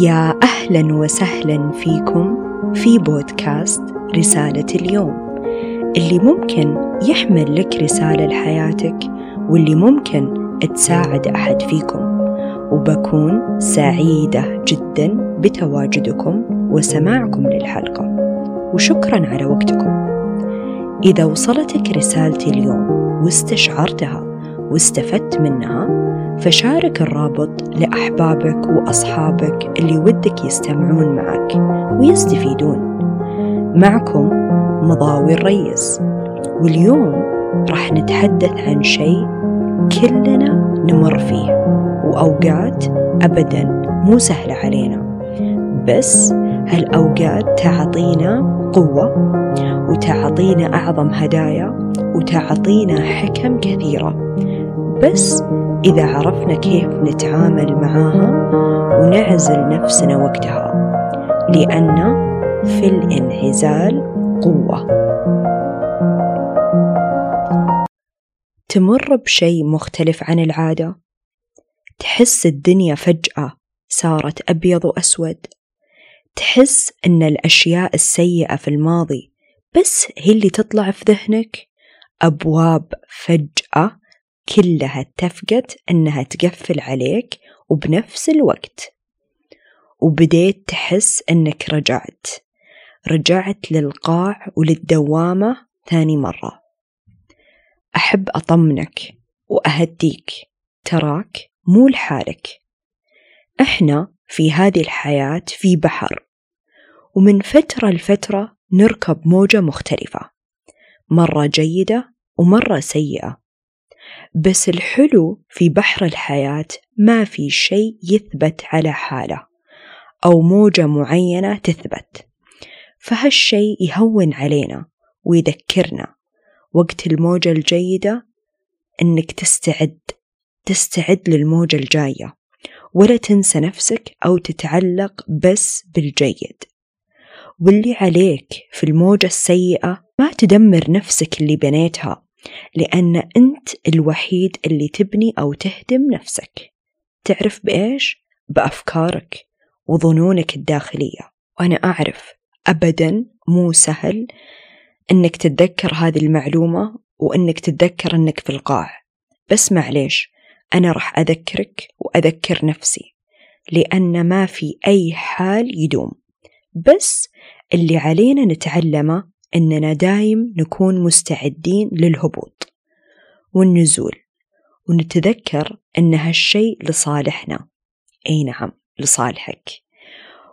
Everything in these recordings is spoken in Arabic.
يا أهلا وسهلا فيكم في بودكاست رسالة اليوم. اللي ممكن يحمل لك رسالة لحياتك واللي ممكن تساعد أحد فيكم. وبكون سعيدة جدا بتواجدكم وسماعكم للحلقة. وشكرا على وقتكم. إذا وصلتك رسالتي اليوم واستشعرتها واستفدت منها فشارك الرابط لأحبابك وأصحابك اللي ودك يستمعون معك ويستفيدون. معكم مضاوي الريس. واليوم راح نتحدث عن شيء كلنا نمر فيه وأوقات أبدا مو سهلة علينا. بس هالأوقات تعطينا قوة وتعطينا أعظم هدايا وتعطينا حكم كثيرة. بس إذا عرفنا كيف نتعامل معاها ونعزل نفسنا وقتها لأن في الانعزال قوة. تمر بشيء مختلف عن العادة. تحس الدنيا فجأة صارت أبيض وأسود. تحس أن الأشياء السيئة في الماضي بس هي اللي تطلع في ذهنك. أبواب فجأة كلها اتفقت أنها تقفل عليك وبنفس الوقت. وبديت تحس أنك رجعت. رجعت للقاع وللدوامة ثاني مرة. أحب أطمنك وأهديك. تراك مو لحالك. إحنا في هذه الحياة في بحر. ومن فترة لفترة نركب موجة مختلفة. مرة جيدة ومرة سيئة. بس الحلو في بحر الحياة ما في شيء يثبت على حالة أو موجة معينة تثبت. فهالشيء يهون علينا ويذكرنا. وقت الموجة الجيدة إنك تستعد تستعد للموجة الجاية. ولا تنسى نفسك أو تتعلق بس بالجيد. واللي عليك في الموجة السيئة ما تدمر نفسك اللي بنيتها. لأن أنت الوحيد اللي تبني أو تهدم نفسك. تعرف بإيش؟ بأفكارك وظنونك الداخلية. وأنا أعرف أبدا مو سهل أنك تتذكر هذه المعلومة وأنك تتذكر أنك في القاع. بس معليش أنا راح أذكرك وأذكر نفسي لأن ما في أي حال يدوم. بس اللي علينا نتعلمه إننا دايم نكون مستعدين للهبوط والنزول ونتذكر أن هالشيء لصالحنا. أي نعم لصالحك.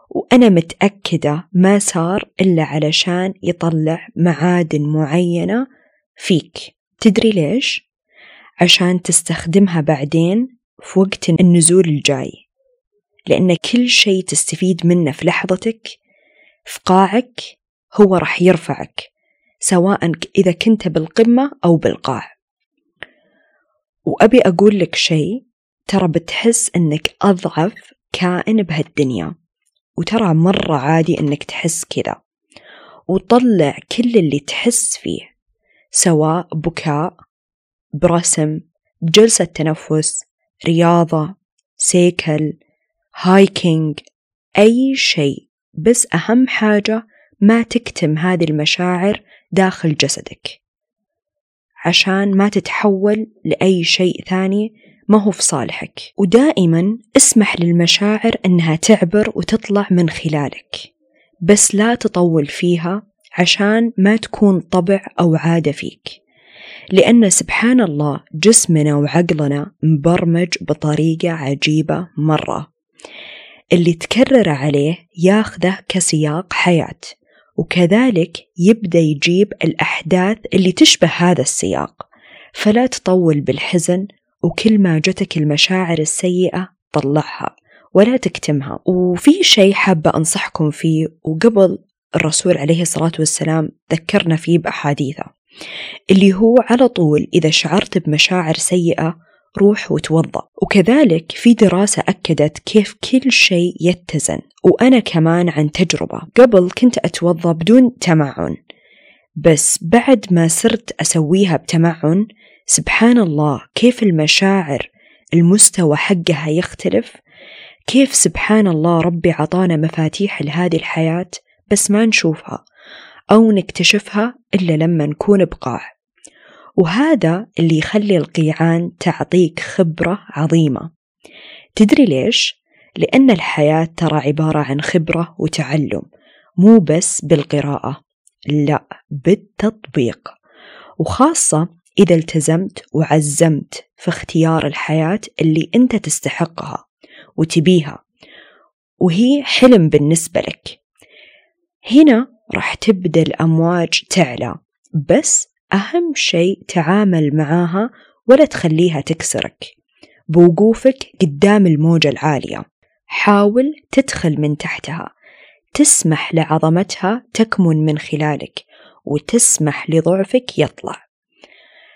وأنا متأكدة ما صار إلا علشان يطلع معادن معينة فيك. تدري ليش؟ عشان تستخدمها بعدين في وقت النزول الجاي. لأن كل شيء تستفيد منه في لحظتك في قاعك هو راح يرفعك سواء إذا كنت بالقمة أو بالقاع. وأبي أقول لك شيء ترى بتحس إنك أضعف كائن بهالدنيا وترى مرة عادي إنك تحس كذا. وطلع كل اللي تحس فيه سواء بكاء برسم بجلسة تنفس رياضة سيكل هايكينج أي شيء. بس أهم حاجة ما تكتم هذه المشاعر داخل جسدك. عشان ما تتحول لأي شيء ثاني ما هو في صالحك. ودائما اسمح للمشاعر أنها تعبر وتطلع من خلالك. بس لا تطول فيها عشان ما تكون طبع أو عادة فيك. لأن سبحان الله جسمنا وعقلنا مبرمج بطريقة عجيبة مرة. اللي تكرر عليه ياخذه كسياق حياة. وكذلك يبدأ يجيب الأحداث اللي تشبه هذا السياق. فلا تطول بالحزن وكل ما جتك المشاعر السيئة طلعها ولا تكتمها. وفي شيء حابة أنصحكم فيه وقبل الرسول عليه الصلاة والسلام ذكرنا فيه بأحاديثه اللي هو على طول إذا شعرت بمشاعر سيئة روح وتوضأ. وكذلك في دراسة أكدت كيف كل شيء يتزن. وأنا كمان عن تجربة. قبل كنت أتوضأ بدون تمعن. بس بعد ما صرت أسويها بتمعن سبحان الله كيف المشاعر المستوى حقها يختلف. كيف سبحان الله ربي عطانا مفاتيح لهذه الحياة بس ما نشوفها أو نكتشفها إلا لما نكون بقاع. وهذا اللي يخلي القيعان تعطيك خبرة عظيمة. تدري ليش؟ لأن الحياة ترى عبارة عن خبرة وتعلم مو بس بالقراءة لا بالتطبيق. وخاصة إذا التزمت وعزمت في اختيار الحياة اللي أنت تستحقها وتبيها وهي حلم بالنسبة لك. هنا راح تبدأ الأمواج تعلى بس أهم شيء تعامل معاها ولا تخليها تكسرك. بوقوفك قدام الموجة العالية. حاول تدخل من تحتها. تسمح لعظمتها تكمن من خلالك وتسمح لضعفك يطلع.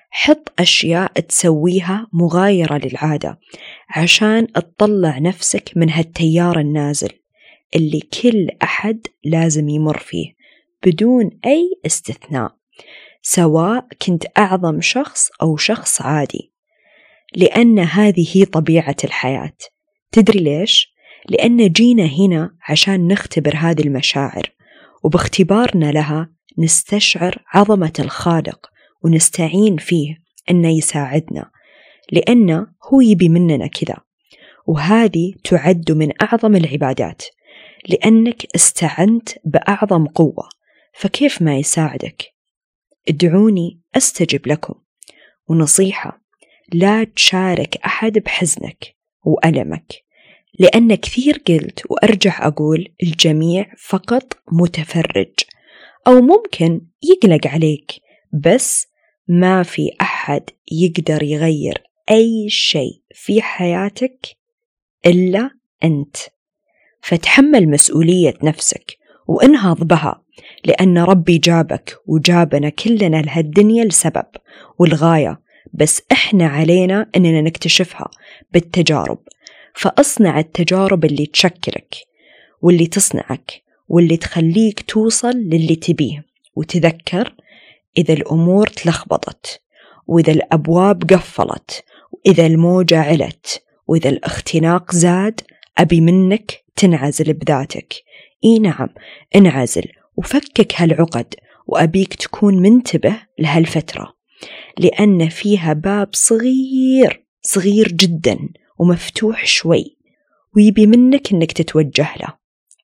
حط أشياء تسويها مغايرة للعادة عشان تطلع نفسك من هالتيار النازل اللي كل أحد لازم يمر فيه بدون أي استثناء. سواء كنت أعظم شخص أو شخص عادي. لأن هذه هي طبيعة الحياة. تدري ليش؟ لأن جينا هنا عشان نختبر هذه المشاعر وباختبارنا لها نستشعر عظمة الخالق ونستعين فيه أنه يساعدنا لأنه هو يبي مننا كذا. وهذه تعد من أعظم العبادات لأنك استعنت بأعظم قوة. فكيف ما يساعدك؟ ادعوني أستجب لكم. ونصيحة لا تشارك أحد بحزنك وألمك لأن كثير قلت وأرجع أقول الجميع فقط متفرج أو ممكن يقلق عليك بس ما في أحد يقدر يغير أي شيء في حياتك إلا أنت. فتحمل مسؤولية نفسك وانهض بها لأن ربي جابك وجابنا كلنا لهالدنيا لسبب والغاية بس إحنا علينا أننا نكتشفها بالتجارب. فأصنع التجارب اللي تشكلك واللي تصنعك واللي تخليك توصل للي تبيه. وتذكر إذا الأمور تلخبطت وإذا الأبواب قفلت وإذا الموجة علت وإذا الاختناق زاد أبي منك تنعزل بذاتك. إي نعم انعزل وفكك هالعقد وأبيك تكون منتبه لهالفترة لأن فيها باب صغير صغير جدا ومفتوح شوي ويبي منك إنك تتوجه له.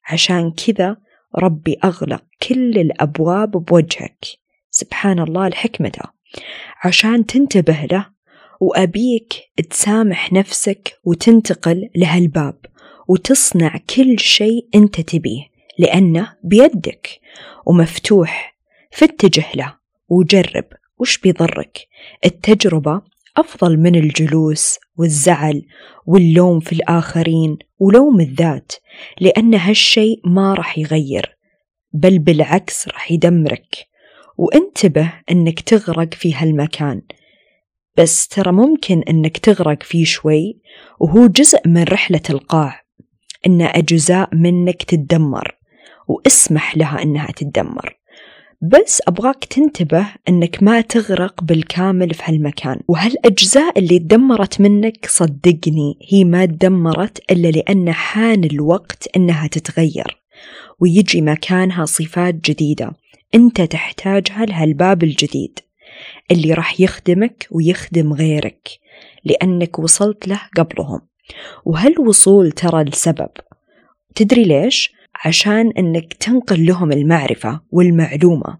عشان كذا ربي أغلق كل الأبواب بوجهك. سبحان الله لحكمته عشان تنتبه له وأبيك تسامح نفسك وتنتقل لهالباب وتصنع كل شيء أنت تبيه. لأنه بيدك ومفتوح فاتجه له. وجرب وش بيضرك. التجربة أفضل من الجلوس والزعل واللوم في الآخرين ولوم الذات لأن هالشيء ما راح يغير بل بالعكس راح يدمرك. وانتبه إنك تغرق في هالمكان. بس ترى ممكن إنك تغرق فيه شوي وهو جزء من رحلة القاع. إن أجزاء منك تتدمر. واسمح لها إنها تتدمر. بس أبغاك تنتبه أنك ما تغرق بالكامل في هالمكان. وهالأجزاء اللي تدمرت منك صدقني هي ما تدمرت إلا لأن حان الوقت أنها تتغير. ويجي مكانها صفات جديدة. أنت تحتاجها لهالباب الجديد اللي راح يخدمك ويخدم غيرك لأنك وصلت له قبلهم. وهالوصول ترى لسبب. تدري ليش؟ عشان أنك تنقل لهم المعرفة والمعلومة.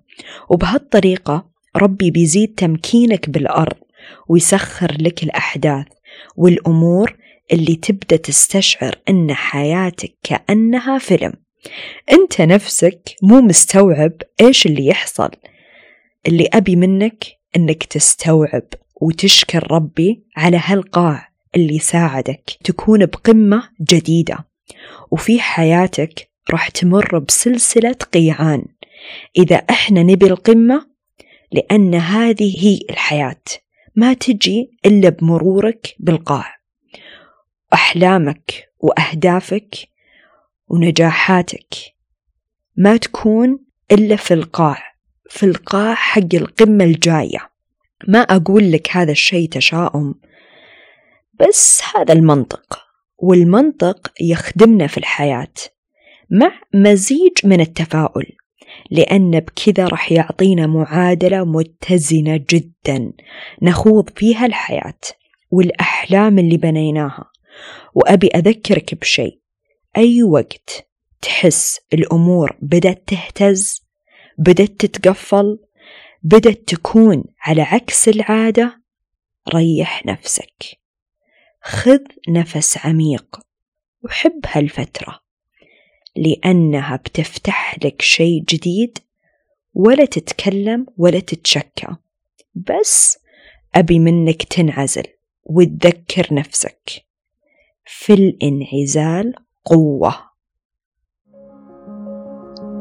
وبهالطريقة ربي بيزيد تمكينك بالأرض ويسخر لك الأحداث والأمور اللي تبدأ تستشعر أن حياتك كأنها فيلم. أنت نفسك مو مستوعب إيش اللي يحصل. اللي أبي منك أنك تستوعب وتشكر ربي على هالقاع اللي ساعدك تكون بقمة جديدة. وفي حياتك راح تمر بسلسلة قيعان. إذا إحنا نبي القمة لأن هذه هي الحياة. ما تجي إلا بمرورك بالقاع. أحلامك وأهدافك ونجاحاتك ما تكون إلا في القاع في القاع حق القمة الجاية. ما أقول لك هذا الشيء تشاؤم بس هذا المنطق والمنطق يخدمنا في الحياة. مع مزيج من التفاؤل لأن بكذا راح يعطينا معادلة متزنة جدا نخوض فيها الحياة والأحلام اللي بنيناها. وأبي أذكرك بشيء أي وقت تحس الأمور بدأت تهتز بدأت تتقفل بدأت تكون على عكس العادة ريح نفسك. خذ نفس عميق وحب هالفترة. لأنها بتفتح لك شيء جديد ولا تتكلم ولا تتشكى. بس أبي منك تنعزل وتذكر نفسك. في الانعزال قوة.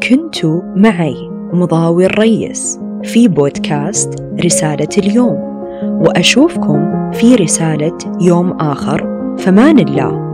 كنت معي مضاوي الريس في بودكاست رسالة اليوم وأشوفكم في رسالة يوم آخر. فمان الله.